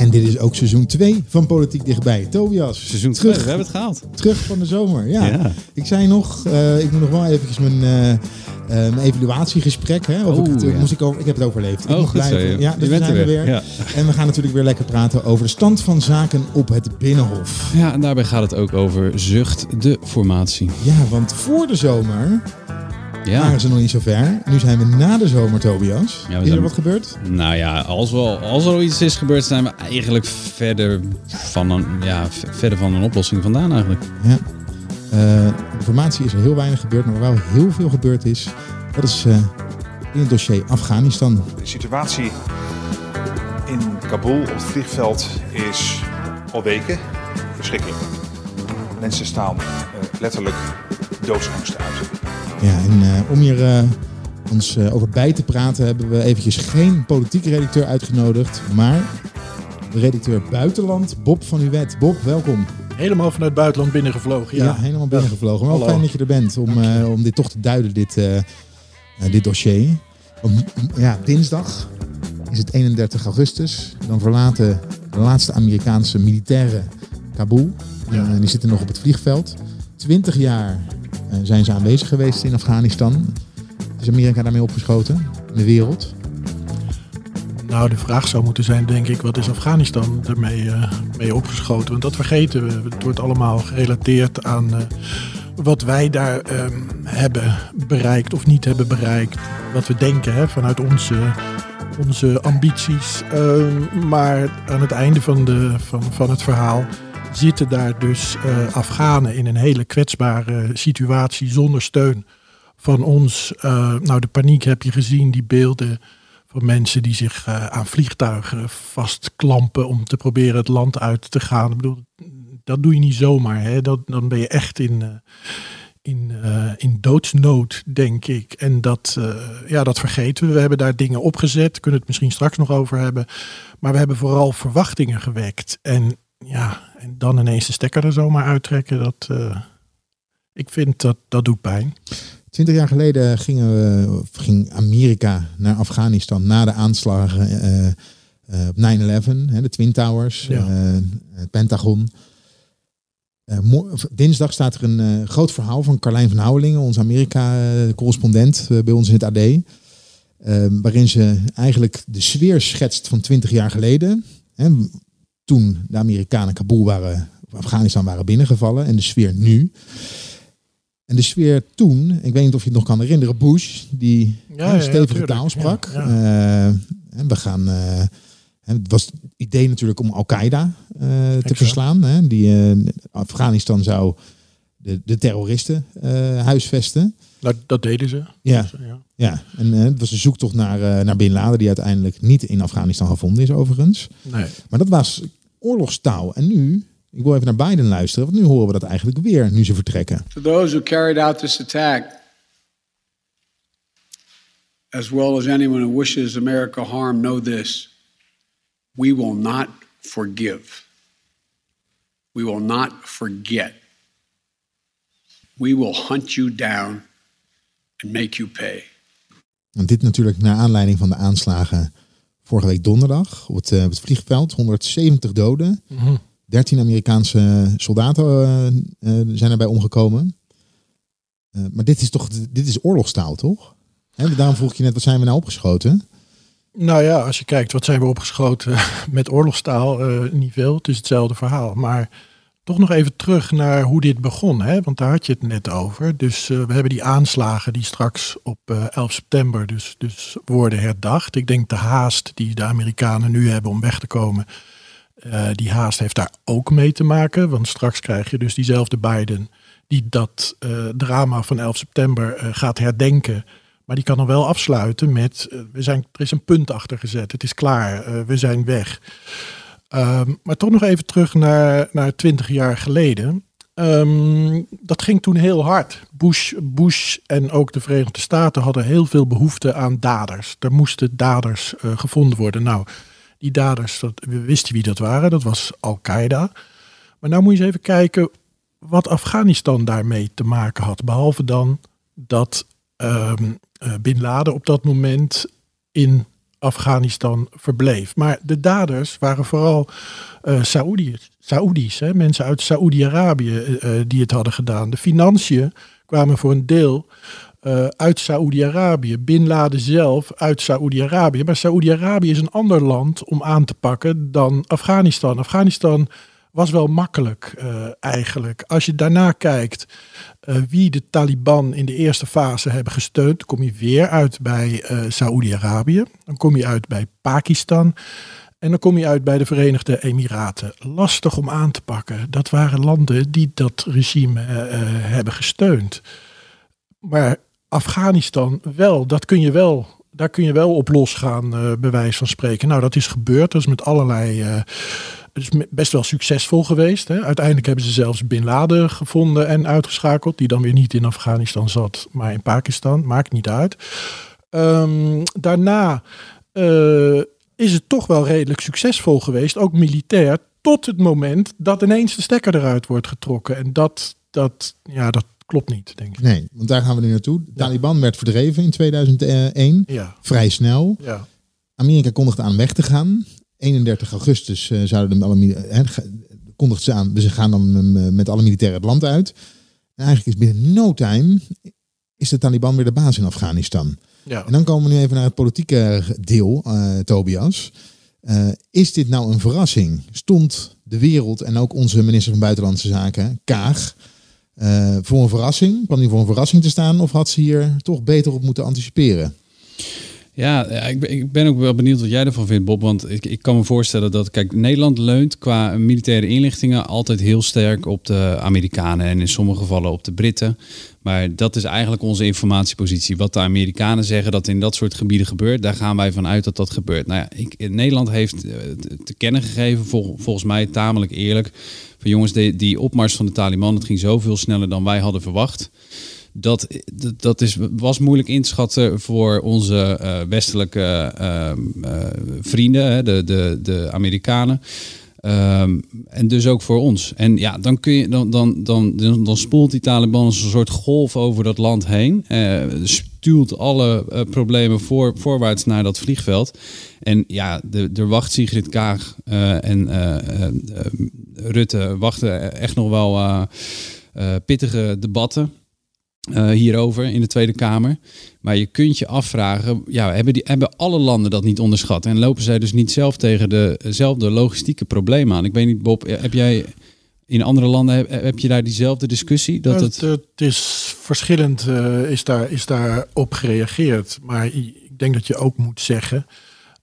En dit is ook seizoen 2 van Politiek Dichtbij. Tobias, Seizoen terug, 2, we hebben het gehaald. terug van de zomer. Ja. Ja. Ik zei nog, eh, ik moet nog wel eventjes mijn, eh, eh, mijn evaluatiegesprek. Hè, of ik, het, ja. moest ik, over, ik heb het overleefd. ik Oh, mag goed zo, blijven. ja. Ja, dus we bent zijn er er weer, weer. ja. En we gaan natuurlijk weer lekker praten over de stand van zaken op het Binnenhof. Ja, en daarbij gaat het ook over Zucht, de formatie. Ja, want voor de zomer Ja, waren ze nog niet zo ver. Nu zijn we na de zomer, Tobias. we is er zijn- wat gebeurd? nou ja, als, wel, als er iets is gebeurd, zijn we eigenlijk verder van een, ja, verder van een oplossing vandaan eigenlijk. Ja. Eh, de formatie is er heel weinig gebeurd, maar waar wel heel veel gebeurd is, dat is eh, in het dossier Afghanistan. De situatie in Kabul op het vliegveld is al weken verschrikkelijk. Mensen staan eh, letterlijk doodsangst uit. Ja, en eh, om hier eh, ons eh, over bij te praten hebben we eventjes geen politieke redacteur uitgenodigd, maar de redacteur buitenland, Bob van Uwet. Bob, welkom. Helemaal vanuit het buitenland binnengevlogen. Ja, Ja, helemaal binnengevlogen. Maar wel fijn dat je er bent om, om dit toch te duiden, dit, dit dossier. Ja, dinsdag is het 31 augustus. Dan verlaten de laatste Amerikaanse militairen Kabul. Ja. Die zitten nog op het vliegveld. 20 jaar zijn ze aanwezig geweest in Afghanistan. Is Amerika daarmee opgeschoten de wereld? Nou, de vraag zou moeten zijn, denk ik, wat is Afghanistan ermee eh, mee opgeschoten? Want dat vergeten we. Het wordt allemaal gerelateerd aan eh, wat wij daar ehm, hebben bereikt of niet hebben bereikt. Wat we denken hè, vanuit onze, onze ambities. Ehm, maar aan het einde van, de, van, van het verhaal zitten daar dus eh, Afghanen in een hele kwetsbare situatie zonder steun van ons. Eh, nou, de paniek heb je gezien, die beelden van mensen die zich eh, aan vliegtuigen vastklampen om te proberen het land uit te gaan. Ik bedoel, dat doe je niet zomaar. Hè? Dat, dan ben je echt in, in, in doodsnood, denk ik. En dat, ja, dat vergeten we. We hebben daar dingen opgezet, kunnen het misschien straks nog over hebben. Maar we hebben vooral verwachtingen gewekt. En ja, en dan ineens de stekker er zomaar uittrekken, dat, eh, ik vind dat dat doet pijn. Twintig jaar geleden gingen we, of ging Amerika naar Afghanistan na de aanslagen eh, eh, op 9-11, hè, de Twin Towers, Ja. het Pentagon. Dinsdag staat er een groot verhaal van Carlijn van Houwelingen, onze Amerika-correspondent bij ons in het AD. waarin ze eigenlijk de sfeer schetst van 20 jaar geleden. Hè, toen de Amerikanen Kabul waren, of Afghanistan waren binnengevallen. En de sfeer nu. En de sfeer toen, ik weet niet of je het nog kan herinneren, Bush, die Ja, een stevige taal sprak. Ja, Eh, en we gaan, eh, het was het idee natuurlijk om Al-Qaeda eh, te Exact. verslaan. Hè. Die, Afghanistan zou de, de terroristen huisvesten. Nou, dat deden ze. Ja, Dus, ja. en het was een zoektocht naar, naar Bin Laden, die uiteindelijk niet in Afghanistan gevonden is overigens. Nee. Maar dat was oorlogstaal. En nu, ik wil even naar Biden luisteren, want nu horen we dat eigenlijk weer, nu ze vertrekken. To those who carried out this attack, as well as anyone who wishes America harm, know this. We will not forgive. We will not forget. We will hunt you down and make you pay. En dit natuurlijk naar aanleiding van de aanslagen vorige week donderdag op het, eh, op het vliegveld. 170 doden. 13 Amerikaanse soldaten eh, eh, zijn erbij omgekomen. Eh, maar dit is toch dit is oorlogstaal, toch? Hè, daarom vroeg ik je net, wat zijn we nou opgeschoten? Nou ja, als je kijkt wat zijn we opgeschoten met oorlogstaal, eh, niet veel. Het is hetzelfde verhaal. Maar toch nog even terug naar hoe dit begon. Hè? Want daar had je het net over. Dus eh, we hebben die aanslagen die straks op eh, 11 september dus, dus worden herdacht. Ik denk de haast die de Amerikanen nu hebben om weg te komen. eh, die haast heeft daar ook mee te maken. Want straks krijg je dus diezelfde Biden die dat drama van 11 september gaat herdenken. Maar die kan dan wel afsluiten met, we zijn, er is een punt achter gezet. Het is klaar, we zijn weg. Ehm, maar toch nog even terug naar, naar 20 jaar geleden. Ehm, dat ging toen heel hard. Bush, Bush en ook de Verenigde Staten hadden heel veel behoefte aan daders. Er moesten daders uh, gevonden worden. Nou, die daders, dat, we wisten wie dat waren. Dat was Al-Qaeda. Maar nou moet je eens even kijken wat Afghanistan daarmee te maken had. Behalve dan dat um, Bin Laden op dat moment in Afghanistan verbleef. Maar de daders waren vooral uh, Saoedi's, hè, mensen uit Saoedi-Arabië uh, die het hadden gedaan. De financiën kwamen voor een deel uit Saoedi-Arabië. Bin Laden zelf uit Saoedi-Arabië. Maar Saoedi-Arabië is een ander land om aan te pakken dan Afghanistan. Afghanistan was wel makkelijk uh, eigenlijk. Als je daarna kijkt uh, wie de Taliban in de eerste fase hebben gesteund, kom je weer uit bij uh, Saoedi-Arabië. Dan kom je uit bij Pakistan. En dan kom je uit bij de Verenigde Emiraten. Lastig om aan te pakken. Dat waren landen die dat regime hebben gesteund. Maar Afghanistan wel, dat kun je wel daar kun je wel op losgaan, uh, bij wijze van spreken. Nou, dat is gebeurd. Dat is met allerlei is best wel succesvol geweest. Hè. Uiteindelijk hebben ze zelfs Bin Laden gevonden en uitgeschakeld. Die dan weer niet in Afghanistan zat, maar in Pakistan. Maakt niet uit. Um, daarna uh, is het toch wel redelijk succesvol geweest. Ook militair. Tot het moment dat ineens de stekker eruit wordt getrokken. En dat, dat, ja, dat klopt niet, denk ik. Nee, want daar gaan we nu naartoe. De ja. Taliban werd verdreven in 2001. Ja. Vrij snel. Ja. Amerika kondigde aan weg te gaan. 31 augustus uh, zouden de alle kondigt ze aan, we gaan dan uh, met alle militairen het land uit. En eigenlijk is binnen no time is de Taliban weer de baas in Afghanistan. Ja. En dan komen we nu even naar het politieke deel, uh, Tobias. Uh, is dit nou een verrassing? Stond de wereld en ook onze minister van Buitenlandse Zaken, Kaag, uh, voor een verrassing? Kwam die voor een verrassing te staan of had ze hier toch beter op moeten anticiperen? Ja, ik ben, ook wel benieuwd wat jij ervan vindt, Bob. Want ik, ik kan me voorstellen dat, kijk, Nederland leunt qua militaire inlichtingen altijd heel sterk op de Amerikanen en in sommige gevallen op de Britten. Maar dat is eigenlijk onze informatiepositie. Wat de Amerikanen zeggen dat in dat soort gebieden gebeurt, daar gaan wij vanuit dat dat gebeurt. Nou ja, ik, Nederland heeft te kennen gegeven, vol, volgens mij tamelijk eerlijk, van jongens, die, die opmars van de Taliban, het ging zoveel sneller dan wij hadden verwacht dat, dat is, was moeilijk in te schatten voor onze uh, westelijke uh, uh, vrienden, de, de, de Amerikanen. Um, en dus ook voor ons. En ja, dan, kun je, dan, dan, dan, dan spoelt die Taliban een soort golf over dat land heen. stuurt alle problemen voor, voorwaarts naar dat vliegveld. En ja, de, er wacht Sigrid Kaag en Rutte wachten echt nog wel pittige debatten. Uh, hierover in de Tweede Kamer. Maar je kunt je afvragen, ja, hebben, die, hebben alle landen dat niet onderschat? En lopen zij dus niet zelf tegen dezelfde logistieke problemen aan? Ik weet niet, Bob, heb jij in andere landen, heb, heb je daar diezelfde discussie? Dat het... het is verschillend, uh, is, daar, is daar op gereageerd. Maar ik denk dat je ook moet zeggen,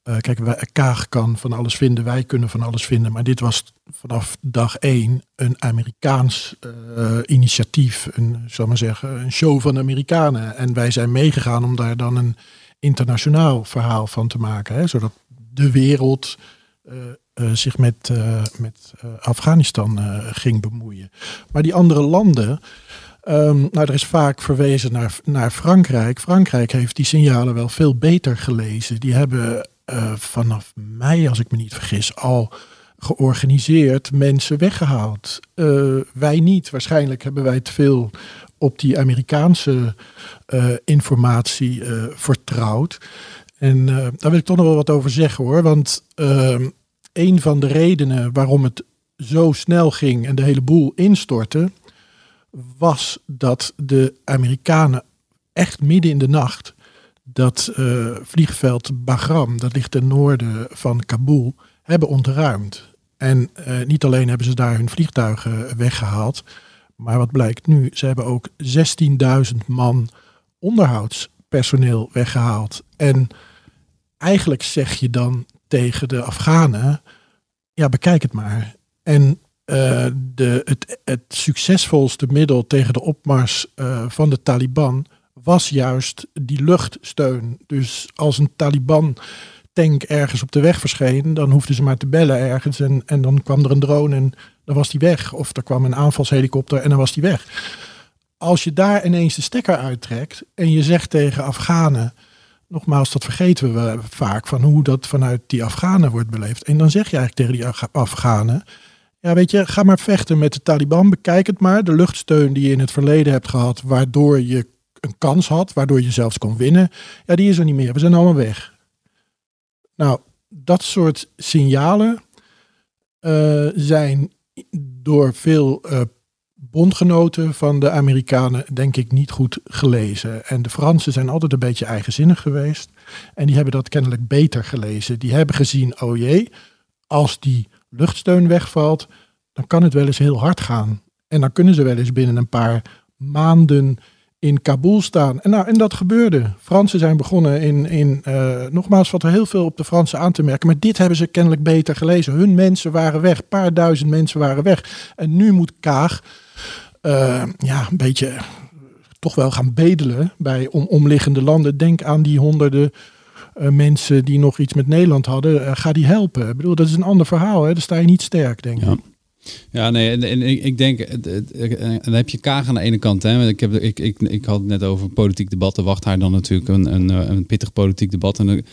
uh, kijk, wij, Kaag kan van alles vinden, wij kunnen van alles vinden. Maar dit was vanaf dag één een Amerikaans uh, initiatief. Een, zal maar zeggen, een show van Amerikanen. En wij zijn meegegaan om daar dan een internationaal verhaal van te maken. Hè, zodat de wereld uh, zich met, met Afghanistan ging bemoeien. Maar die andere landen. Um, nou, er is vaak verwezen naar, naar Frankrijk. Frankrijk heeft die signalen wel veel beter gelezen. Die hebben uh, vanaf mei, als ik me niet vergis, al georganiseerd mensen weggehaald. Uh, wij niet. Waarschijnlijk hebben wij te veel op die Amerikaanse uh, informatie vertrouwd. En daar wil ik toch nog wel wat over zeggen hoor. Want een van de redenen waarom het zo snel ging en de hele boel instortte, was dat de Amerikanen echt midden in de nacht dat uh, vliegveld Bagram, dat ligt ten noorden van Kabul, hebben ontruimd. En uh, niet alleen hebben ze daar hun vliegtuigen weggehaald, maar wat blijkt nu, ze hebben ook 16.000 man onderhoudspersoneel weggehaald. En eigenlijk zeg je dan tegen de Afghanen, ja bekijk het maar. En uh, de, het, het succesvolste middel tegen de opmars van de Taliban was juist die luchtsteun. Dus als een Taliban tank ergens op de weg verscheen, dan hoefden ze maar te bellen ergens en, en dan kwam er een drone en dan was die weg. Of er kwam een aanvalshelikopter en dan was die weg. Als je daar ineens de stekker uittrekt en je zegt tegen Afghanen, nogmaals, dat vergeten we vaak, van hoe dat vanuit die Afghanen wordt beleefd. En dan zeg je eigenlijk tegen die Afghanen, ja weet je, ga maar vechten met de Taliban, bekijk het maar. De luchtsteun die je in het verleden hebt gehad, waardoor je een kans had, waardoor je zelfs kon winnen, ja die is er niet meer. We zijn allemaal weg. Nou, dat soort signalen uh, zijn door veel uh, bondgenoten van de Amerikanen denk ik niet goed gelezen. En de Fransen zijn altijd een beetje eigenzinnig geweest. En die hebben dat kennelijk beter gelezen. Die hebben gezien, oh jee, als die luchtsteun wegvalt, dan kan het wel eens heel hard gaan. En dan kunnen ze wel eens binnen een paar maanden in Kabul staan. En, nou, en dat gebeurde. Fransen zijn begonnen in, in uh, nogmaals, wat er heel veel op de Fransen aan te merken. Maar dit hebben ze kennelijk beter gelezen. Hun mensen waren weg. Een paar duizend mensen waren weg. En nu moet Kaag uh, ja, een beetje toch wel gaan bedelen bij om, omliggende landen. Denk aan die honderden uh, mensen die nog iets met Nederland hadden. ga die helpen. Ik bedoel, dat is een ander verhaal. Hè? Daar sta je niet sterk, denk ik. Ja, nee, en, ik denk, en dan heb je Kaag aan de ene kant. Hè, ik, heb, ik, ik, ik had het net over politiek debat. Wacht haar dan natuurlijk een, een, een pittig politiek debat. En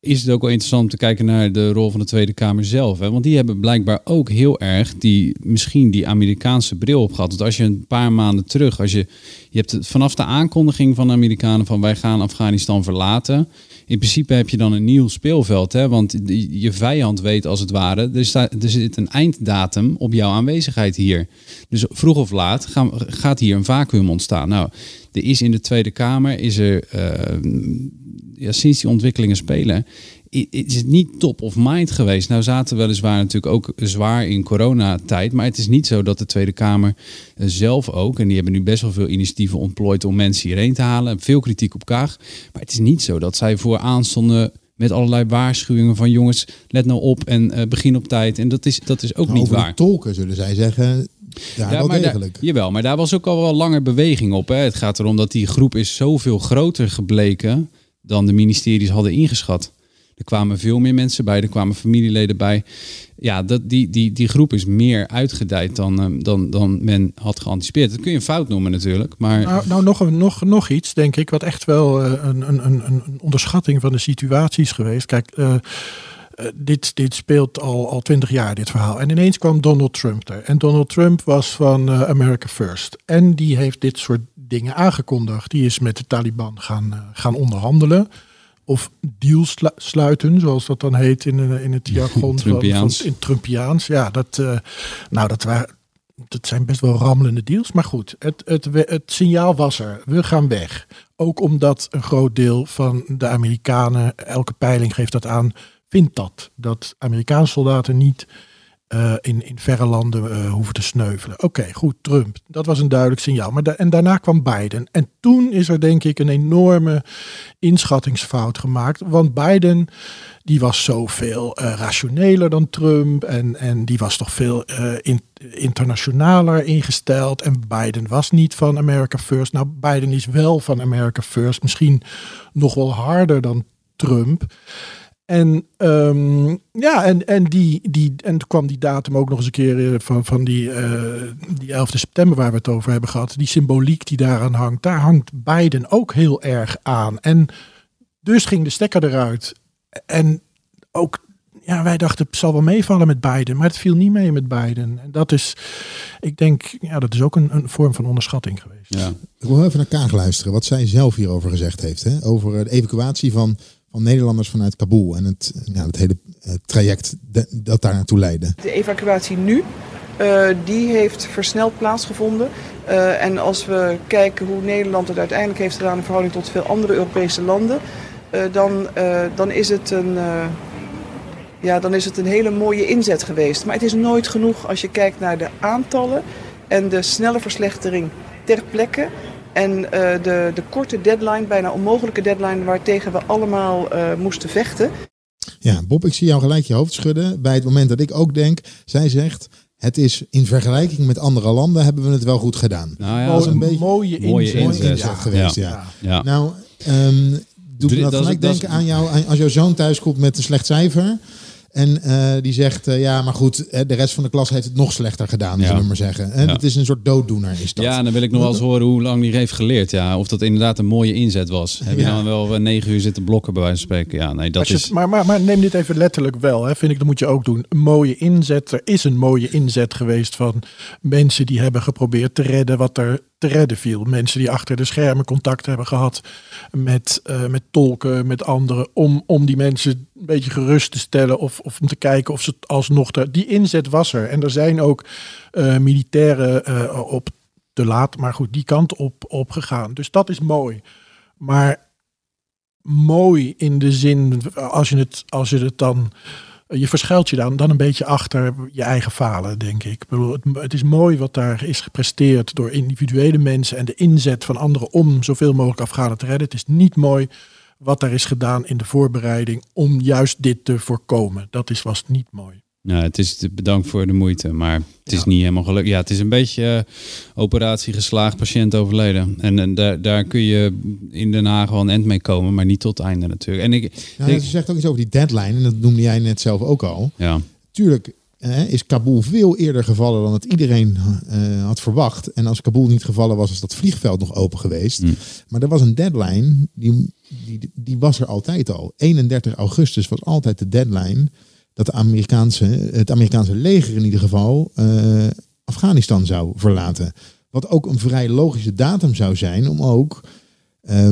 is het ook wel interessant om te kijken naar de rol van de Tweede Kamer zelf. Hè? Want die hebben blijkbaar ook heel erg die, misschien die Amerikaanse bril op gehad. Want als je een paar maanden terug, als je, je hebt het, vanaf de aankondiging van de Amerikanen van wij gaan Afghanistan verlaten in principe heb je dan een nieuw speelveld. Hè? Want je vijand weet als het ware, er, staat, er zit een einddatum op jouw aanwezigheid hier. Dus vroeg of laat gaat hier een vacuüm ontstaan. Nou, er is in de Tweede Kamer, is er uh, ja, sinds die ontwikkelingen spelen, is het niet top of mind geweest. Nou zaten we weliswaar natuurlijk ook zwaar in coronatijd. Maar het is niet zo dat de Tweede Kamer eh, zelf ook... en die hebben nu best wel veel initiatieven ontplooid om mensen hierheen te halen. Veel kritiek op Kaag. Maar het is niet zo dat zij vooraan stonden met allerlei waarschuwingen van jongens, let nou op en uh, begin op tijd. En dat is, dat is ook nou, niet waar. tolken zullen zij zeggen, ja, ja maar daar, jawel, maar daar was ook al wel langer beweging op. Hè. Het gaat erom dat die groep is zoveel groter gebleken dan de ministeries hadden ingeschat. Er kwamen veel meer mensen bij, er kwamen familieleden bij. Ja, dat, die, die, die groep is meer uitgedijd dan, ehm, dan, dan men had geanticipeerd. Dat kun je een fout noemen natuurlijk. Maar... Nou, nou nog, nog, nog iets, denk ik, wat echt wel uh, een, een, een, een onderschatting van de situatie is geweest. Kijk, uh, dit, dit speelt al, al twintig jaar, dit verhaal. En ineens kwam Donald Trump er. En Donald Trump was van America First. En die heeft dit soort dingen aangekondigd. Die is met de Taliban gaan, gaan onderhandelen of deals sluiten, zoals dat dan heet in, eh, in het jargon Trumpiaans. Van, in Trumpiaans. Ja, dat, uh, nou, dat, waren, dat zijn best wel rammelende deals. Maar goed, het, het, het signaal was er. We gaan weg. Ook omdat een groot deel van de Amerikanen, elke peiling geeft dat aan, vindt dat. Dat Amerikaanse soldaten niet uh, in, in verre landen uh, hoeven te sneuvelen. Oké, goed, Trump. Dat was een duidelijk signaal. Maar en daarna kwam Biden. En toen is er denk ik een enorme inschattingsfout gemaakt. Want Biden, die was zoveel uh, rationeler dan Trump. En, en die was toch veel in, internationaler ingesteld. En Biden was niet van America First. Nou, Biden is wel van America First. Misschien nog wel harder dan Trump. En um, ja, en, en, die, die, en toen kwam die datum ook nog eens een keer eh, van, van die, uh, die 11 september waar we het over hebben gehad. Die symboliek die daaraan hangt, daar hangt Biden ook heel erg aan. En dus ging de stekker eruit. En ook, ja, wij dachten het zal wel meevallen met Biden, maar het viel niet mee met Biden. En dat is, ik denk, ja, dat is ook een, een vorm van onderschatting geweest. Ja. Ik wil even naar Kaag luisteren, wat zij zelf hierover gezegd heeft. Hè? Over de evacuatie van van Nederlanders vanuit Kabul en het, het hele eh, traject dat daar naartoe leidde. De evacuatie nu, uh, die heeft versneld plaatsgevonden. Uh, en als we kijken hoe Nederland het uiteindelijk heeft gedaan in verhouding tot veel andere Europese landen, dan, dan, is het een, ja, dan is het een hele mooie inzet geweest. Maar het is nooit genoeg als je kijkt naar de aantallen en de snelle verslechtering ter plekke. En uh, de, de korte deadline, bijna onmogelijke deadline, waartegen we allemaal uh, moesten vechten. Ja, Bob, ik zie jou gelijk je hoofd schudden. Bij het moment dat ik ook denk, zij zegt. Het is in vergelijking met andere landen hebben we het wel goed gedaan. Nou ja, dat een, een beetje mooie inzet, mooie inzet, geweest. Ja. ja. Nou, um, doet me dat dat is- gelijk dat is- denken aan jou, aan- als jouw zoon thuis komt met een slecht cijfer. En eh, die zegt, eh, ja, maar goed, eh, de rest van de klas heeft het nog slechter gedaan, Ja. zullen we maar zeggen. En Ja. Het is een soort dooddoener, is dat. Ja, en dan wil ik nog wel eens horen hoe lang die heeft geleerd. Ja, of dat inderdaad een mooie inzet was. Heb je dan wel negen uur zitten blokken bij wijze van spreken? Ja, nee, dat je is... maar, maar, maar neem dit even letterlijk wel, hè, vind ik, dat moet je ook doen. Een mooie inzet. Er is een mooie inzet geweest van mensen die hebben geprobeerd te redden wat er te redden viel. Mensen die achter de schermen contact hebben gehad met, eh, met tolken, met anderen, om, om die mensen een beetje gerust te stellen of, of om te kijken of ze alsnog... Te, die inzet was er. En er zijn ook eh, militairen eh, op te laat, maar goed, die kant op, op gegaan. Dus dat is mooi. Maar mooi in de zin, als je het, als je het dan, je verschuilt je dan, dan een beetje achter je eigen falen, denk ik. ik bedoel, het, het is mooi wat daar is gepresteerd door individuele mensen en de inzet van anderen om zoveel mogelijk Afghanen te redden. Het is niet mooi wat daar is gedaan in de voorbereiding om juist dit te voorkomen. Dat is, was niet mooi. Nou, het is bedankt voor de moeite, maar het is niet helemaal gelukt. Ja, het is een beetje eh, operatie geslaagd, patiënt overleden. En, en daar, daar kun je in Den Haag wel een end mee komen, maar niet tot het einde natuurlijk. En ik, Nou, ik- je zegt ook iets over die deadline, en dat noemde jij net zelf ook al. ja, Tuurlijk eh, is Kabul veel eerder gevallen dan het iedereen eh, had verwacht. En als Kabul niet gevallen was, is dat vliegveld nog open geweest. Mm. Maar er was een deadline, die, die, die was er altijd al. 31 augustus was altijd de deadline dat de Amerikaanse, het Amerikaanse leger in ieder geval eh, Afghanistan zou verlaten. Wat ook een vrij logische datum zou zijn om ook eh,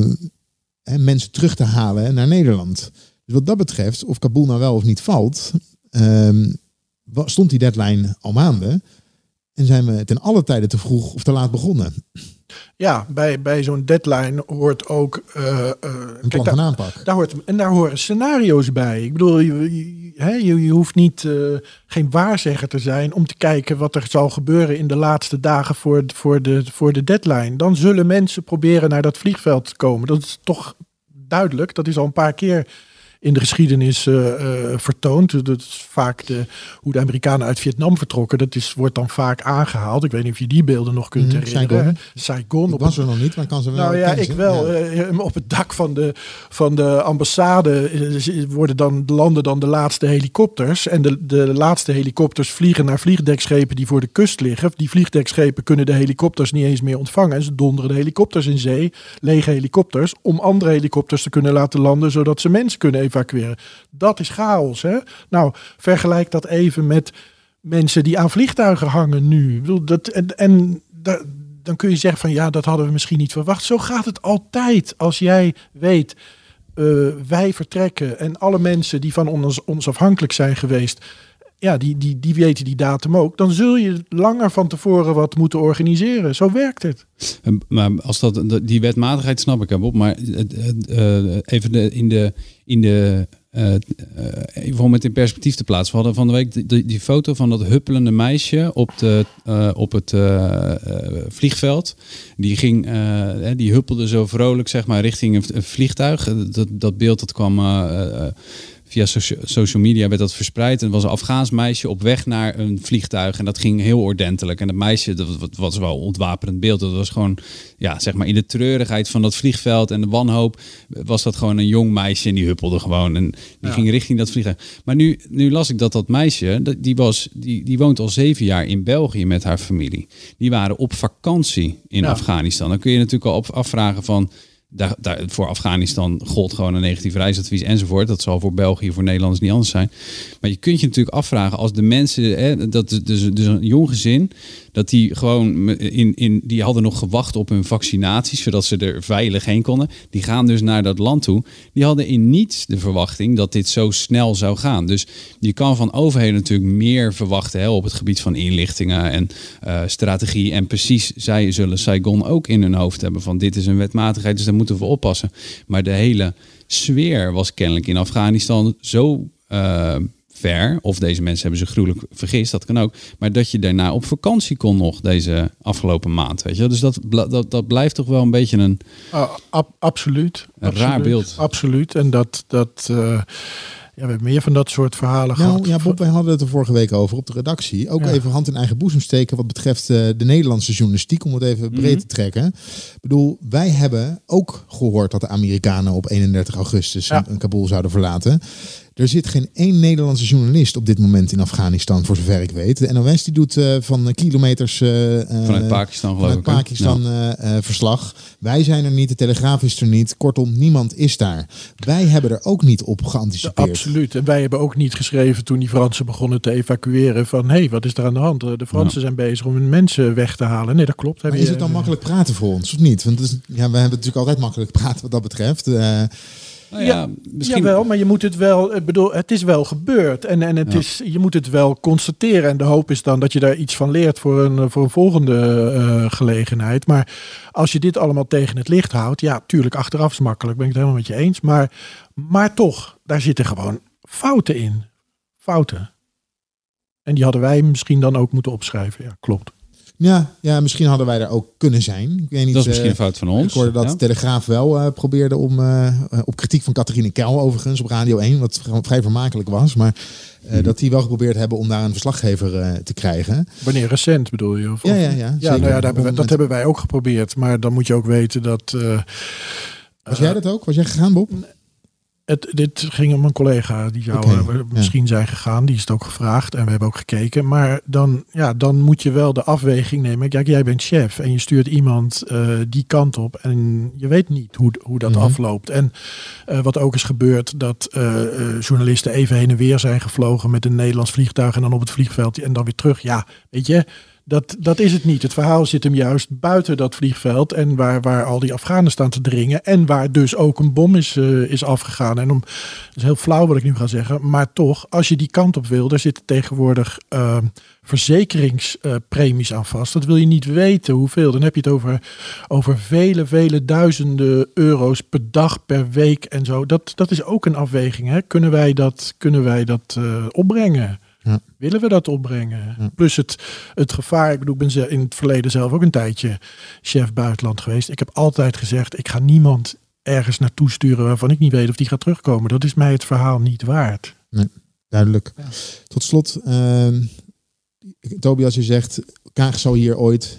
mensen terug te halen naar Nederland. Dus wat dat betreft, of Kabul nou wel of niet valt, ehm, stond die deadline al maanden. En zijn we ten alle tijde te vroeg of te laat begonnen. Ja, bij, bij zo'n deadline hoort ook. eh, Een plan kijk, van daar, aanpak. daar hoort, en daar horen scenario's bij. Ik bedoel, je, hè, je, je hoeft niet eh, geen waarzegger te zijn om te kijken wat er zal gebeuren in de laatste dagen voor, voor, de, voor de deadline. Dan zullen mensen proberen naar dat vliegveld te komen. Dat is toch duidelijk. Dat is al een paar keer in de geschiedenis eh, vertoond. Dat is vaak de, hoe de Amerikanen uit Vietnam vertrokken. Dat is, wordt dan vaak aangehaald. Ik weet niet of je die beelden nog kunt Mhm, herinneren. Saigon. Saigon. Op was er nog niet, maar kan ze wel. nou ja, kennis, ik wel. Ja. Eh, op het dak van de, van de ambassade worden dan, landen dan de laatste helikopters. En de, de laatste helikopters vliegen naar vliegdekschepen die voor de kust liggen. Die vliegdekschepen kunnen de helikopters niet eens meer ontvangen. En ze donderen de helikopters in zee, lege helikopters, om andere helikopters te kunnen laten landen, zodat ze mensen kunnen Dat is chaos. Hè? Nou, vergelijk dat even met mensen die aan vliegtuigen hangen nu. Dat, en en da- dan kun je zeggen van ja, dat hadden we misschien niet verwacht. Zo gaat het altijd. Als jij weet, eh, wij vertrekken en alle mensen die van ons, ons afhankelijk zijn geweest, ja, die, die, die weten die datum ook. Dan zul je langer van tevoren wat moeten organiseren. Zo werkt het. Maar als dat, die wetmatigheid snap ik, hè, Bob. Maar eh, even de, in de, in de eh, eh, even om het in perspectief te plaatsen. We hadden van de week die, die, foto van dat huppelende meisje op, de, op het vliegveld. Die, ging, die huppelde zo vrolijk zeg maar, richting een, vliegtuig. Dat, dat beeld dat kwam via socia- social media werd dat verspreid. En was een Afghaans meisje op weg naar een vliegtuig. En dat ging heel ordentelijk. En dat meisje, dat was- wel een ontwapenend beeld. Dat was gewoon, ja, zeg maar in de treurigheid van dat vliegveld en de wanhoop, was dat gewoon een jong meisje. En die huppelde gewoon. En die ging richting dat vliegtuig. Maar nu, nu las ik dat dat meisje, die, was, die, die woont al zeven jaar in België met haar familie. Die waren op vakantie in Ja. Afghanistan. Dan kun je natuurlijk al op afvragen van... Daar, voor Afghanistan gold gewoon een negatief reisadvies enzovoort. Dat zal voor België, voor Nederlanders niet anders zijn. Maar je kunt je natuurlijk afvragen als de mensen, hè, dat dus, dus een jong gezin, dat die gewoon in, in, die hadden nog gewacht op hun vaccinaties, zodat ze er veilig heen konden. Die gaan dus naar dat land toe. Die hadden in niets de verwachting dat dit zo snel zou gaan. Dus je kan van overheden natuurlijk meer verwachten hè, op het gebied van inlichtingen en eh, strategie. En precies, zij zullen Saigon ook in hun hoofd hebben van dit is een wetmatigheid, dus daar moeten we oppassen. Maar de hele sfeer was kennelijk in Afghanistan zo eh, ver, of deze mensen hebben zich gruwelijk vergist, dat kan ook, maar dat je daarna op vakantie kon nog deze afgelopen maand, weet je. Dus dat, dat, dat blijft toch wel een beetje een, Ah, ab- absoluut. Een raar beeld. Absoluut. En dat, dat, eh, Ja, we hebben meer van dat soort verhalen Nou gehad. ja, Bob, wij hadden het er vorige week over op de redactie. Ook Ja. even hand in eigen boezem steken wat betreft eh, de Nederlandse journalistiek, om het even breed Mhm. te trekken. Ik bedoel, wij hebben ook gehoord dat de Amerikanen op 31 augustus Ja. een Kabul zouden verlaten. Er zit geen één Nederlandse journalist op dit moment in Afghanistan, voor zover ik weet. De NOS die doet eh, van kilometers eh, eh, Vanuit Pakistan geloof vanuit ik? Pakistan eh, eh, verslag. Wij zijn er niet, de Telegraaf is er niet. Kortom, niemand is daar. Wij hebben er ook niet op geanticipeerd. Absoluut. En wij hebben ook niet geschreven toen die Fransen begonnen te evacueren van hé, hey, wat is er aan de hand? De Fransen zijn bezig om hun mensen weg te halen. Nee, dat klopt. Heb Maar je- is het dan makkelijk praten voor ons, of niet? Want is, ja, we hebben natuurlijk altijd makkelijk praten wat dat betreft. Eh, Nou ja, misschien... Jawel, maar je moet het wel, ik bedoel, het is wel gebeurd. En, en het Ja. is, je moet het wel constateren. En de hoop is dan dat je daar iets van leert voor een, voor een volgende eh, gelegenheid. Maar als je dit allemaal tegen het licht houdt, ja, tuurlijk, achteraf is makkelijk, ben ik het helemaal met je eens. Maar, maar toch, daar zitten gewoon fouten in. Fouten. En die hadden wij misschien dan ook moeten opschrijven. Ja, klopt. Ja, ja, misschien hadden wij daar ook kunnen zijn. Ik weet niet, Dat is misschien eh, een fout van ons. Ik hoorde dat ja. de Telegraaf wel eh, probeerde om, eh, op kritiek van Catharine Kel overigens op Radio 1, wat vrij vermakelijk was, maar eh, Mhm. dat die wel geprobeerd hebben om daar een verslaggever eh, te krijgen. Wanneer recent bedoel je? Of, Ja, ja, ja. Ja, nou ja, daar hebben wij, dat hebben wij ook geprobeerd. Maar dan moet je ook weten dat... eh, Was jij dat ook? Was jij gegaan, Bob? Het, dit ging om een collega die zou eh, misschien zijn gegaan. Die is het ook gevraagd en we hebben ook gekeken. Maar dan, ja, dan moet je wel de afweging nemen. Kijk, jij bent chef en je stuurt iemand eh, die kant op. En je weet niet hoe, hoe dat Mhm. afloopt. En eh, wat ook is gebeurd, dat journalisten even heen en weer zijn gevlogen met een Nederlands vliegtuig. En dan op het vliegveld en dan weer terug. Ja, weet je, dat, dat is het niet. Het verhaal zit hem juist buiten dat vliegveld. En waar, waar al die Afghanen staan te dringen. En waar dus ook een bom is, eh, is afgegaan. En om, dat is heel flauw wat ik nu ga zeggen. Maar toch, als je die kant op wil, daar zitten tegenwoordig eh, verzekeringspremies aan vast. Dat wil je niet weten hoeveel. Dan heb je het over, over vele, vele duizenden euro's per dag, per week en zo. Dat, dat is ook een afweging. Hè? Kunnen wij dat, kunnen wij dat eh, opbrengen? Willen we dat opbrengen? Plus het, het gevaar. Ik bedoel, ik ben in het verleden zelf ook een tijdje chef buitenland geweest. Ik heb altijd gezegd, ik ga niemand ergens naartoe sturen waarvan ik niet weet of die gaat terugkomen. Dat is mij het verhaal niet waard. Duidelijk. Tot slot, ehm Tobias, je zegt, Kaag zou hier ooit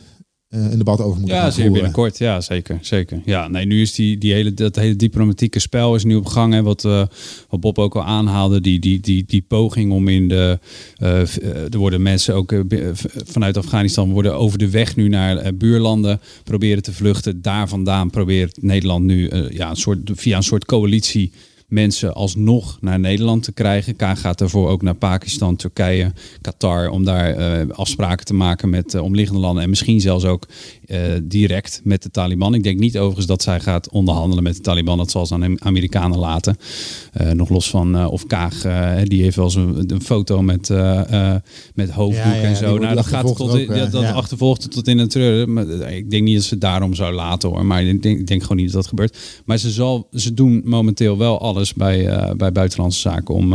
een debat over moeten Ja, zeer binnenkort. Ja, zeker. zeker. Ja, nee, nu is die, die hele, dat hele diplomatieke spel is nu op gang. Hè, wat, eh, wat Bob ook al aanhaalde. Die, die, die, die poging om in de... eh, eh, er worden mensen ook eh, vanuit Afghanistan... worden over de weg nu naar eh, buurlanden proberen te vluchten. Daar vandaan probeert Nederland nu eh, ja, een soort, via een soort coalitie mensen alsnog naar Nederland te krijgen. Kaag gaat daarvoor ook naar Pakistan, Turkije, Qatar om daar eh, afspraken te maken met eh, omliggende landen en misschien zelfs ook eh, direct met de Taliban. Ik denk niet overigens dat zij gaat onderhandelen met de Taliban. Dat zal ze aan de Amerikanen laten. Eh, nog los van eh, of Kaag, die heeft wel eens een, een foto met, met hoofddoek Ja, ja, en zo. Nou, dat gaat tot in, ook, dat, dat ja. achtervolgt tot in het treuren. Maar ik denk niet dat ze het daarom zou laten hoor. Maar ik denk, ik denk gewoon niet dat dat gebeurt. Maar ze, zal, ze doen momenteel wel alles bij, bij buitenlandse zaken om,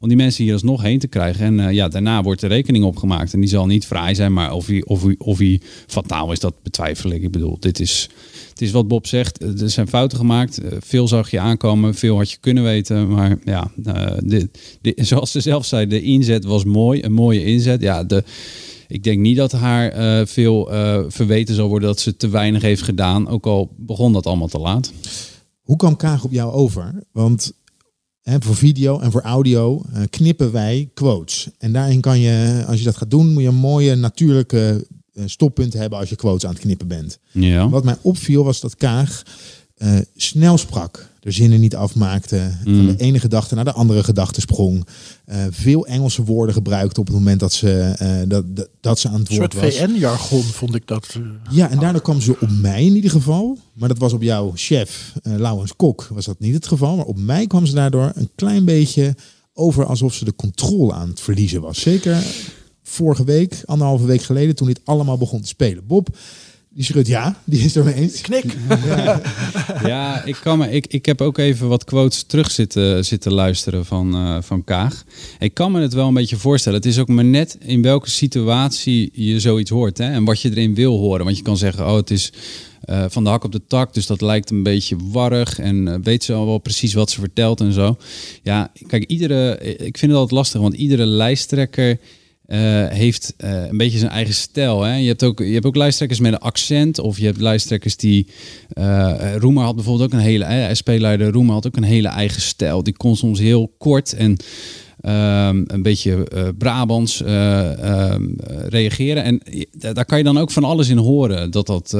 om die mensen hier alsnog heen te krijgen. En ja, daarna wordt de rekening opgemaakt. En die zal niet vrij zijn, maar of hij, of hij, of hij fataal is, dat betwijfel ik. Ik bedoel, dit is, het is wat Bob zegt. Er zijn fouten gemaakt. Eh, Veel zag je aankomen, veel had je kunnen weten. Maar ja, eh, de, zoals ze zelf zei, de inzet was mooi. Een mooie inzet. Ja, de, ik denk niet dat haar eh, veel eh, verweten zal worden dat ze te weinig heeft gedaan. Ook al begon dat allemaal te laat. Hoe kwam Kaag op jou over? Want hè, voor video en voor audio knippen wij quotes. En daarin kan je, als je dat gaat doen, moet je een mooie natuurlijke stoppunt hebben als je quotes aan het knippen bent. Ja. Wat mij opviel was dat Kaag eh, snel sprak. De zinnen niet afmaakte. Van Mm. de ene gedachte naar de andere gedachte sprong. eh, veel Engelse woorden gebruikte op het moment dat ze, eh, dat, dat, dat ze aan het Een woord soort was. VN-jargon vond ik dat. eh, Ja, en daardoor kwam ze op mij in ieder geval. Maar dat was op jouw chef, eh Laurens Kok, was dat niet het geval. Maar op mij kwam ze daardoor een klein beetje over alsof ze de controle aan het verliezen was. Zeker vorige week, anderhalve week geleden, toen dit allemaal begon te spelen. Bob, Die schreeuwt ja, die is het ermee eens. Knik. Ja, ik, kan me, ik, ik heb ook even wat quotes terug zitten, zitten luisteren van, eh, van Kaag. Ik kan me het wel een beetje voorstellen. Het is ook maar net in welke situatie je zoiets hoort. Hè? En wat je erin wil horen. Want je kan zeggen, oh het is eh, van de hak op de tak. Dus dat lijkt een beetje warrig. En eh, weet ze al wel precies wat ze vertelt en zo. Ja, kijk, iedere, ik vind het altijd lastig. Want iedere lijsttrekker eh, heeft eh, een beetje zijn eigen stijl. Hè? Je, hebt ook, je hebt ook lijsttrekkers met een accent. Of je hebt lijsttrekkers die... eh Roemer had bijvoorbeeld ook een hele... SP-leider Roemer had ook een hele eigen stijl. Die kon soms heel kort en ehm, een beetje eh, Brabants eh, ehm, eh, reageren. En daar kan je dan ook van alles in horen. Dat dat,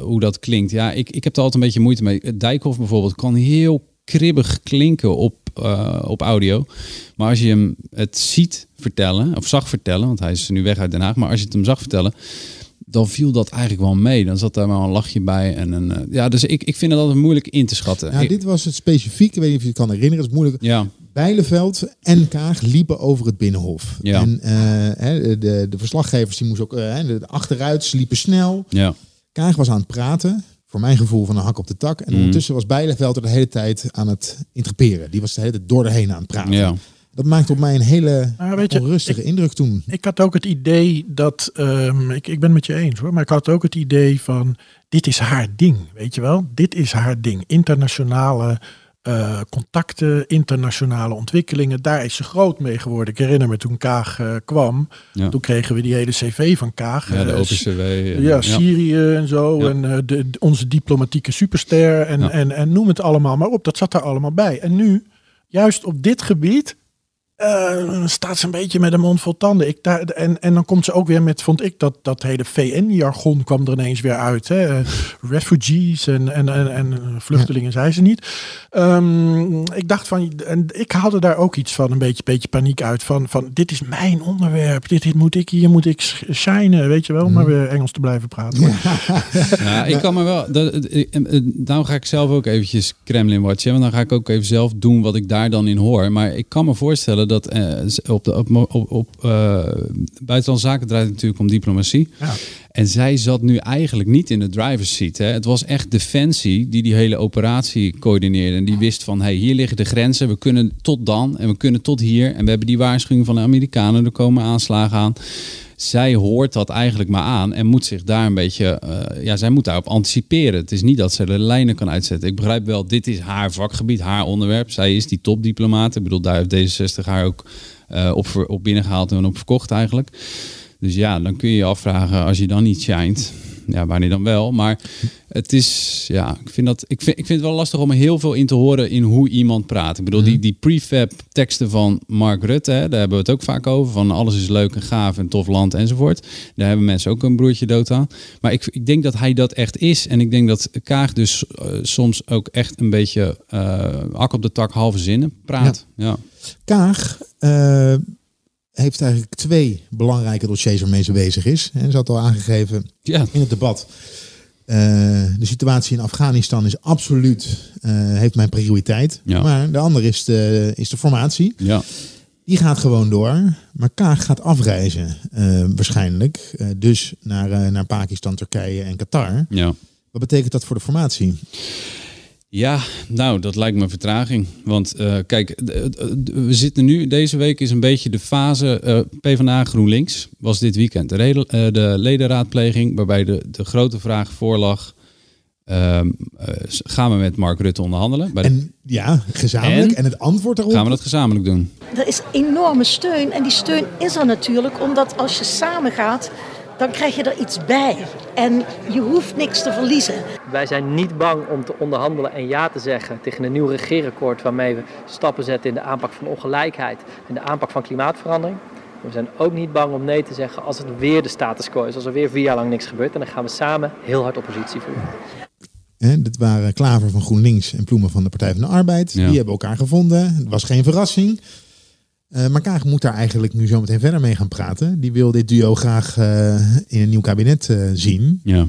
hoe dat klinkt. Ja, ik, ik heb er altijd een beetje moeite mee. Dijkhoff bijvoorbeeld kan heel kribbig klinken op, eh, op audio. Maar als je hem het ziet vertellen, of zag vertellen, want hij is nu weg uit Den Haag, maar als je het hem zag vertellen, dan viel dat eigenlijk wel mee. Dan zat daar wel een lachje bij. En een, eh, ja, dus ik, ik vind het altijd moeilijk in te schatten. Ja, dit was het specifiek. Ik weet niet of je het kan herinneren. Het is moeilijk. ja, Bijleveld en Kaag liepen over het Binnenhof. Ja. En eh, de, de verslaggevers die moesten ook de achteruit, liepen snel. ja, Kaag was aan het praten. Voor mijn gevoel van een hak op de tak. En Mhm. ondertussen was Bijleveld er de hele tijd aan het interperen. Die was de hele tijd door de heen aan het praten. ja. Dat maakte op mij een hele je, onrustige indruk toen. Ik had ook het idee dat, ehm, ik, ik ben het met je eens hoor, maar ik had ook het idee van, dit is haar ding, weet je wel? Dit is haar ding. Internationale eh, contacten, internationale ontwikkelingen, daar is ze groot mee geworden. Ik herinner me toen Kaag eh, kwam, Ja. toen kregen we die hele cv van Kaag. ja de Eh, OPCW. en- ja, Syrië en zo. Ja. En de, onze diplomatieke superster. En, Ja. en, en noem het allemaal maar op. Dat zat er allemaal bij. En nu, juist op dit gebied. Eh, staat ze een beetje met een mond vol tanden. Ik, daar, en, en dan komt ze ook weer met, vond ik, dat, dat hele VN-jargon kwam er ineens weer uit. Hè? Eh, Refugees en, en, en, en vluchtelingen, zei ze niet. Ehm, ik dacht van, en ik haalde daar ook iets van, een beetje, beetje paniek uit. Van, van dit is mijn onderwerp. Dit, dit moet ik, hier moet ik shinen, weet je wel. Maar weer Engels te blijven praten. Ja, ik kan me wel. Dat, eh, nou ga ik zelf ook eventjes Kremlin watchen. Want dan ga ik ook even zelf doen wat ik daar dan in hoor. Maar ik kan me voorstellen dat eh, op de op, op, op eh, buitenlandse zaken draait het natuurlijk om diplomatie. Ja. En zij zat nu eigenlijk niet in de driver's seat. Hè. Het was echt Defensie die die hele operatie coördineerde. En die wist van, hey, hier liggen de grenzen. We kunnen tot dan en we kunnen tot hier. En we hebben die waarschuwing van de Amerikanen. Er komen aanslagen aan. Zij hoort dat eigenlijk maar aan en moet zich daar een beetje... eh, ja, zij moet daarop anticiperen. Het is niet dat ze de lijnen kan uitzetten. Ik begrijp wel, dit is haar vakgebied, haar onderwerp. Zij is die topdiplomaat. Ik bedoel, daar heeft D66 haar ook eh, op, op binnengehaald en op verkocht eigenlijk. Dus ja, dan kun je je afvragen, als je dan niet shined, ja, wanneer dan wel. Maar het is, ja, ik vind, dat, ik vind, ik vind het wel lastig om er heel veel in te horen in hoe iemand praat. Ik bedoel, die, die prefab teksten van Mark Rutte, hè, daar hebben we het ook vaak over. Van alles is leuk en gaaf en tof land enzovoort. Daar hebben mensen ook een broertje dood aan. Maar ik, ik denk dat hij dat echt is. En ik denk dat Kaag dus eh, soms ook echt een beetje eh hak op de tak, halve zinnen praat. Ja. Kaag eh, heeft eigenlijk twee belangrijke dossiers waarmee ze bezig is. En ze had al aangegeven Ja. in het debat. eh, de situatie in Afghanistan is absoluut, eh, heeft mijn prioriteit. Ja. Maar de andere is de, is de formatie. Ja. Die gaat gewoon door. Maar Kaag gaat afreizen eh, waarschijnlijk. Dus naar, naar Pakistan, Turkije en Qatar. ja. Wat betekent dat voor de formatie? Ja, nou, dat lijkt me een vertraging. Want eh, kijk, d- we zitten nu, deze week is een beetje de fase eh PvdA GroenLinks, was dit weekend. De, eh, ledenraadpleging, waarbij de, de grote vraag voorlag, ehm, eh, gaan we met Mark Rutte onderhandelen? Bij de- En ja, gezamenlijk. En, En? het antwoord daarop? gaan we dat gezamenlijk doen? Er is enorme steun en die steun is er natuurlijk omdat als je samen gaat, dan krijg je er iets bij. En je hoeft niks te verliezen. Wij zijn niet bang om te onderhandelen en ja te zeggen tegen een nieuw regeerakkoord waarmee we stappen zetten in de aanpak van ongelijkheid en de aanpak van klimaatverandering. We zijn ook niet bang om nee te zeggen als het weer de status quo is, als er weer vier jaar lang niks gebeurt. En dan gaan we samen heel hard oppositie voeren. Dit waren Klaver van GroenLinks en Ploemen van de Partij van de Arbeid. Ja. Die hebben elkaar gevonden. Het was geen verrassing. Eh, maar Kaag moet daar eigenlijk nu zo meteen verder mee gaan praten. Die wil dit duo graag eh, in een nieuw kabinet eh, zien. Ja.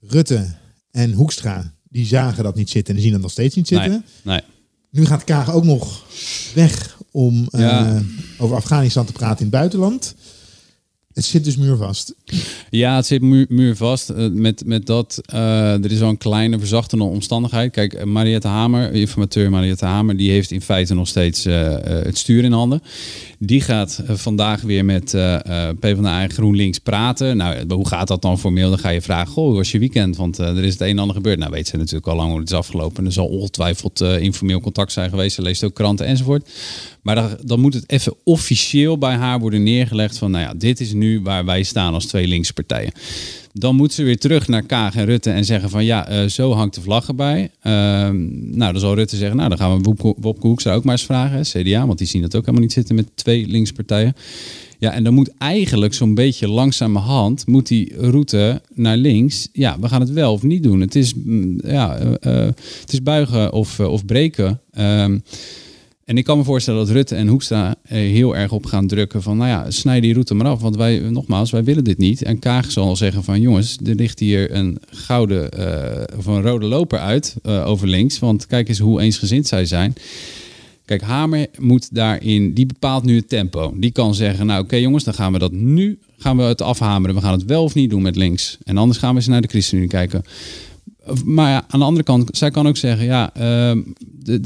Rutte en Hoekstra, die zagen dat niet zitten en die zien dat nog steeds niet zitten. Nee, nee. Nu gaat Kaag ook nog weg om Ja. over Afghanistan te praten in het buitenland. Het zit dus muurvast. Ja, het zit muur, muurvast. Uh, met, met dat, uh, er is wel een kleine verzachtende omstandigheid. Kijk, Mariette Hamer, informateur Mariette Hamer, die heeft in feite nog steeds het stuur in handen. Die gaat vandaag weer met PvdA en GroenLinks praten. Nou, hoe gaat dat dan formeel? Dan ga je vragen, goh, hoe was je weekend? Want er is het een en ander gebeurd. Nou, weet ze natuurlijk al lang hoe het is afgelopen. Er zal ongetwijfeld informeel contact zijn geweest. Ze leest ook kranten enzovoort. Maar dan, dan, moet het even officieel bij haar worden neergelegd van, nou ja, dit is nu waar wij staan als twee linkse partijen. Dan moet ze weer terug naar Kaag en Rutte en zeggen van, ja, uh, zo hangt de vlag erbij. Uh, nou, dan zal Rutte zeggen, nou, dan gaan we Wopke Hoekstra ook maar eens vragen, CDA, want die zien dat ook helemaal niet zitten met twee linkse partijen. Ja, en dan moet eigenlijk zo'n beetje langzamerhand, moet die route naar links, ja, we gaan het wel of niet doen. Het is, ja, uh, het is buigen of, of breken. En ik kan me voorstellen dat Rutte en Hoekstra heel erg op gaan drukken van, nou ja, snijd die route maar af, want wij, nogmaals, wij willen dit niet. En Kaag zal zeggen van, jongens, er ligt hier een gouden uh, of een rode loper uit uh, over links, want kijk eens hoe eensgezind zij zijn. Kijk, Hamer moet daarin, die bepaalt nu het tempo. Die kan zeggen, nou oké jongens, dan gaan we dat nu, gaan we het afhameren. We gaan het wel of niet doen met links. En anders gaan we eens naar de ChristenUnie kijken. Maar aan de andere kant, zij kan ook zeggen, ja, uh,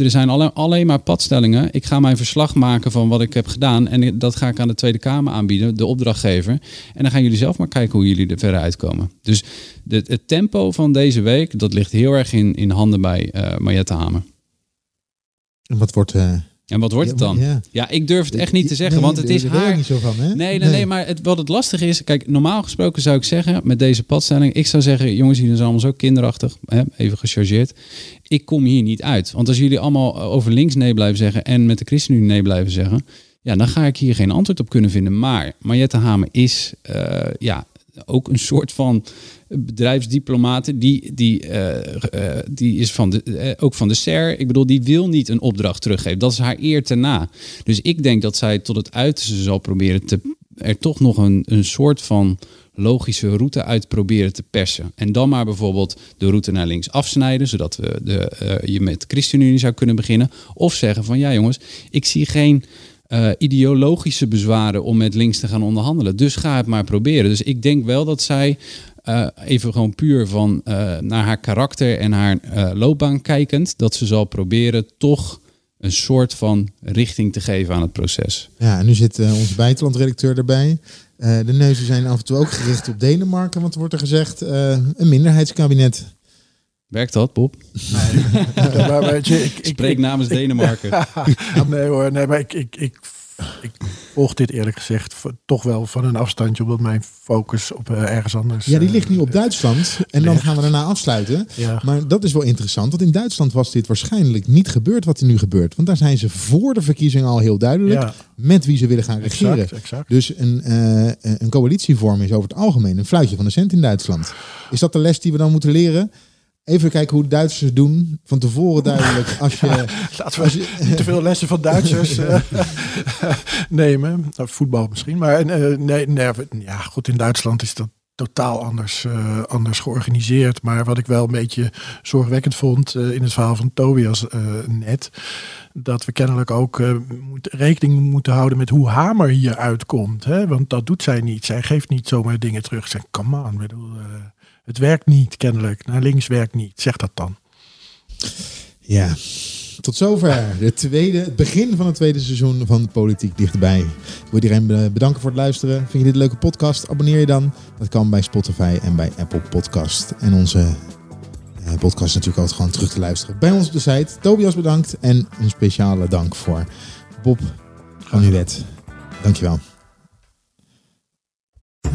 er zijn alleen, maar padstellingen. Ik ga mijn verslag maken van wat ik heb gedaan en dat ga ik aan de Tweede Kamer aanbieden, de opdrachtgever. En dan gaan jullie zelf maar kijken hoe jullie er verder uitkomen. Dus het tempo van deze week, dat ligt heel erg in, in handen bij uh, Mariette Hamer. En wat wordt... Uh... En wat wordt het dan? Ja. ja, ik durf het echt niet te zeggen, nee, want het is haar. niet zo van, hè? Nee, nee, nee, nee, maar het, wat het lastig is, kijk, normaal gesproken zou ik zeggen met deze padstelling, ik zou zeggen, jongens, jullie zijn allemaal zo kinderachtig, hè, even gechargeerd. Ik kom hier niet uit, want als jullie allemaal over links nee blijven zeggen en met de ChristenUnie nee blijven zeggen, ja, dan ga ik hier geen antwoord op kunnen vinden. Maar Mariette Hamer is, uh, ja, ook een soort van bedrijfsdiplomaten, die, die, uh, uh, die is van de, uh, ook van de SER. Ik bedoel, die wil niet een opdracht teruggeven. Dat is haar eer te na. Dus ik denk dat zij tot het uiterste zal proberen te, er toch nog een, een soort van logische route uit proberen te persen. En dan maar bijvoorbeeld de route naar links afsnijden, zodat we de, je met ChristenUnie zou kunnen beginnen. Of zeggen van ja jongens, ik zie geen ideologische bezwaren om met links te gaan onderhandelen. Dus ga het maar proberen. Dus ik denk wel dat zij uh, even gewoon puur van uh, naar haar karakter en haar loopbaan kijkend, dat ze zal proberen toch een soort van richting te geven aan het proces. Ja, en nu zit onze buitenlandredacteur erbij. de neuzen zijn af en toe ook gericht op Denemarken, want er wordt er gezegd een minderheidskabinet. Werkt dat, Bob? Nee, maar weet je, ik, Spreek ik, namens Denemarken. nee hoor, nee, maar ik, ik, ik, ik volg dit eerlijk gezegd toch wel van een afstandje, omdat mijn focus op uh, ergens anders... Ja, die ligt nu op Duitsland en dan gaan we daarna afsluiten. Ja. Maar dat is wel interessant, want in Duitsland was dit waarschijnlijk niet gebeurd wat er nu gebeurt. Want daar zijn ze voor de verkiezingen al heel duidelijk Ja. met wie ze willen gaan regeren. Exact, exact. Dus een, eh, een coalitievorm is over het algemeen een fluitje van de cent in Duitsland. Is dat de les die we dan moeten leren? Even kijken hoe Duitsers doen. Van tevoren duidelijk. Als je, Laten we niet te veel lessen van Duitsers eh, nemen. Nou, voetbal misschien. Maar eh, nee, nee, ja, goed, in Duitsland is dat totaal anders, eh, anders georganiseerd. Maar wat ik wel een beetje zorgwekkend vond in het verhaal van Tobias net. Dat we kennelijk ook moet, rekening moeten houden met hoe Hamer hier uitkomt. Hè? Want dat doet zij niet. Zij geeft niet zomaar dingen terug. Zeg, come on. Bedoel, het werkt niet kennelijk. Naar links werkt niet. Zeg dat dan. Ja, tot zover de tweede, het begin van het tweede seizoen van Politiek Dichterbij. Ik wil iedereen be- bedanken voor het luisteren. Vind je dit een leuke podcast? Abonneer je dan. Dat kan bij Spotify en bij Apple Podcast. En onze eh, podcast is natuurlijk altijd gewoon terug te luisteren bij ons op de site. Tobias bedankt en een speciale dank voor Bob van Uwet. Dankjewel.